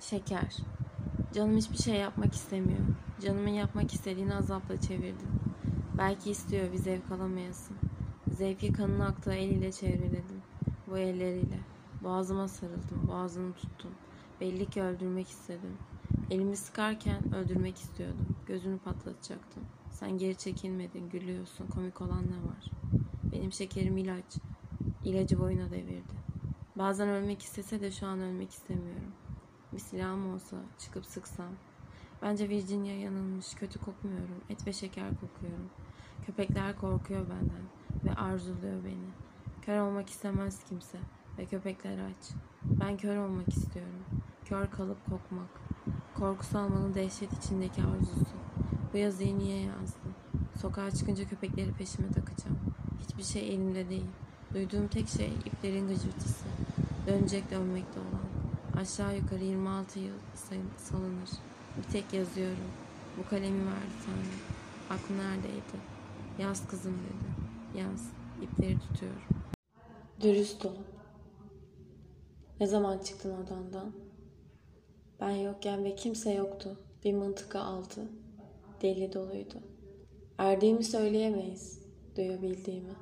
Şeker. Canım hiçbir şey yapmak istemiyor. Canımın yapmak istediğini azapla çevirdim. Belki istiyor bir zevk alamayasın. Zevki kanın aktığı eliyle çevreledim. Bu elleriyle. Boğazıma sarıldım. Boğazını tuttum. Belli ki öldürmek istedim. Elimi sıkarken öldürmek istiyordum. Gözünü patlatacaktım. Sen geri çekilmedin. Gülüyorsun. Komik olan ne var? Benim şekerim ilaç. İlacı boyuna devirdi. Bazen ölmek istese de şu an ölmek istemiyorum. Bir silahım olsa çıkıp sıksam. Bence Virginia yanılmış. Kötü kokmuyorum. Et ve şeker kokuyorum. Köpekler korkuyor benden ve arzuluyor beni. Kör olmak istemez kimse ve köpekler aç. Ben kör olmak istiyorum. Kör kalıp kokmak. Korkusu almanın dehşet içindeki arzusu. Bu yazıyı niye yazdım? Sokağa çıkınca köpekleri peşime takacağım. Hiçbir şey elimde değil. Duyduğum tek şey iplerin gıcırtısı. Dönecek dönmekte olan. Aşağı yukarı 26 yıl salınır. Bir tek yazıyorum. Bu kalemi verdi Tanrım. Aklı neredeydi? Yaz kızım dedi. Yaz. İpleri tutuyorum. Dürüst ol. Ne zaman çıktın odandan? Ben yokken ve kimse yoktu. Bir mıntıka aldı. Deli doluydu. Erdiğimi söyleyemeyiz. Duyabildiğimi.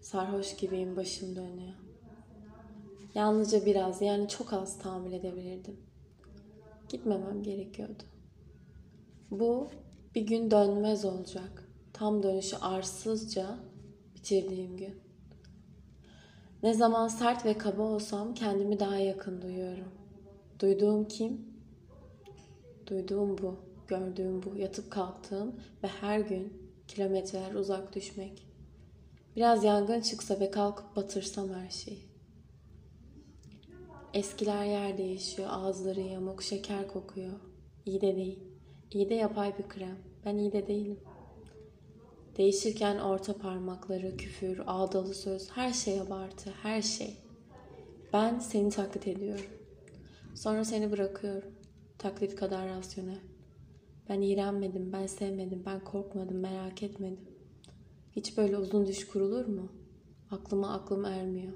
Sarhoş gibiyim başım dönüyor. Yalnızca biraz yani çok az tahammül edebilirdim. Gitmemem gerekiyordu. Bu bir gün dönmez olacak. Tam dönüşü arsızca bitirdiğim gün. Ne zaman sert ve kaba olsam kendimi daha yakın duyuyorum. Duyduğum kim? Duyduğum bu, gördüğüm bu, yatıp kalktığım ve her gün kilometreler uzak düşmek. Biraz yangın çıksa ve kalkıp batırsam her şeyi. Eskiler yer değişiyor, ağızları yamuk, şeker kokuyor. İyi de değil. İyi de yapay bir krem. Ben iyi de değilim. Değişirken orta parmakları, küfür, ağdalı söz, her şey abartı, her şey. Ben seni taklit ediyorum. Sonra seni bırakıyorum. Taklit kadar rasyonel. Ben iğrenmedim, ben sevmedim, ben korkmadım, merak etmedim. Hiç böyle uzun düş kurulur mu? Aklıma aklım ermiyor.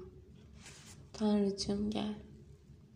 Tanrıcığım gel.